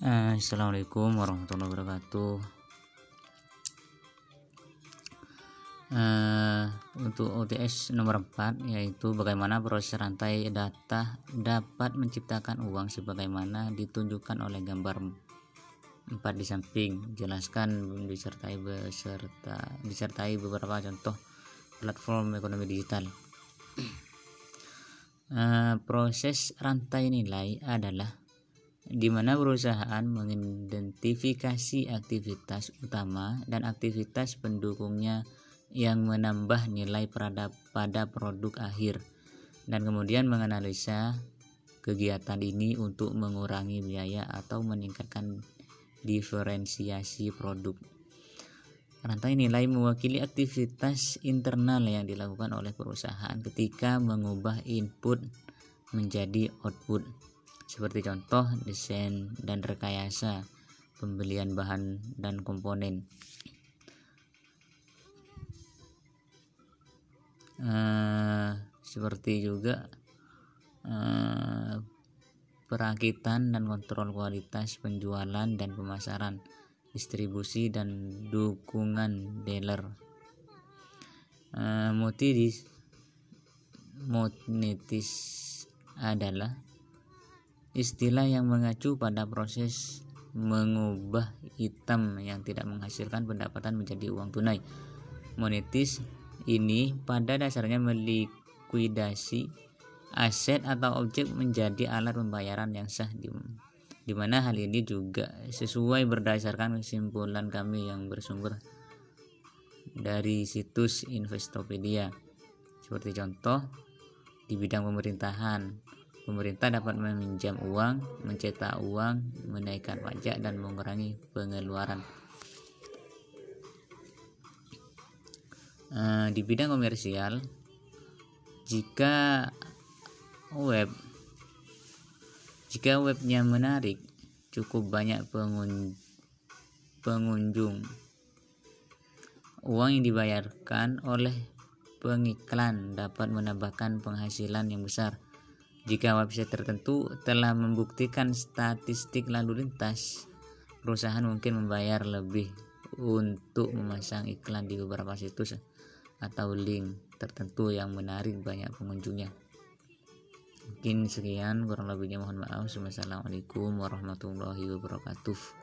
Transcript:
Eh, Assalamualaikum warahmatullahi wabarakatuh. Eh, untuk OTS nomor 4 yaitu bagaimana proses rantai data dapat menciptakan uang sebagaimana ditunjukkan oleh gambar 4 di samping. Jelaskan disertai beserta disertai beberapa contoh platform ekonomi digital. Eh, proses rantai nilai adalah di mana perusahaan mengidentifikasi aktivitas utama dan aktivitas pendukungnya yang menambah nilai pada, produk akhir dan kemudian menganalisa kegiatan ini untuk mengurangi biaya atau meningkatkan diferensiasi produk. Rantai nilai mewakili aktivitas internal yang dilakukan oleh perusahaan ketika mengubah input menjadi output. Seperti contoh desain dan rekayasa, pembelian bahan dan komponen. Uh, seperti juga uh, perakitan dan kontrol kualitas penjualan dan pemasaran distribusi dan dukungan dealer uh, monetis monetis adalah istilah yang mengacu pada proses mengubah hitam yang tidak menghasilkan pendapatan menjadi uang tunai monetis ini pada dasarnya melikuidasi aset atau objek menjadi alat pembayaran yang sah di di mana hal ini juga sesuai berdasarkan kesimpulan kami yang bersumber dari situs Investopedia. Seperti contoh, di bidang pemerintahan, pemerintah dapat meminjam uang, mencetak uang, menaikkan pajak, dan mengurangi pengeluaran. E, di bidang komersial, jika web jika webnya menarik, cukup banyak pengun pengunjung. Uang yang dibayarkan oleh pengiklan dapat menambahkan penghasilan yang besar. Jika website tertentu telah membuktikan statistik lalu lintas, perusahaan mungkin membayar lebih untuk memasang iklan di beberapa situs atau link tertentu yang menarik banyak pengunjungnya. Mungkin sekian kurang lebihnya mohon maaf. Wassalamualaikum warahmatullahi wabarakatuh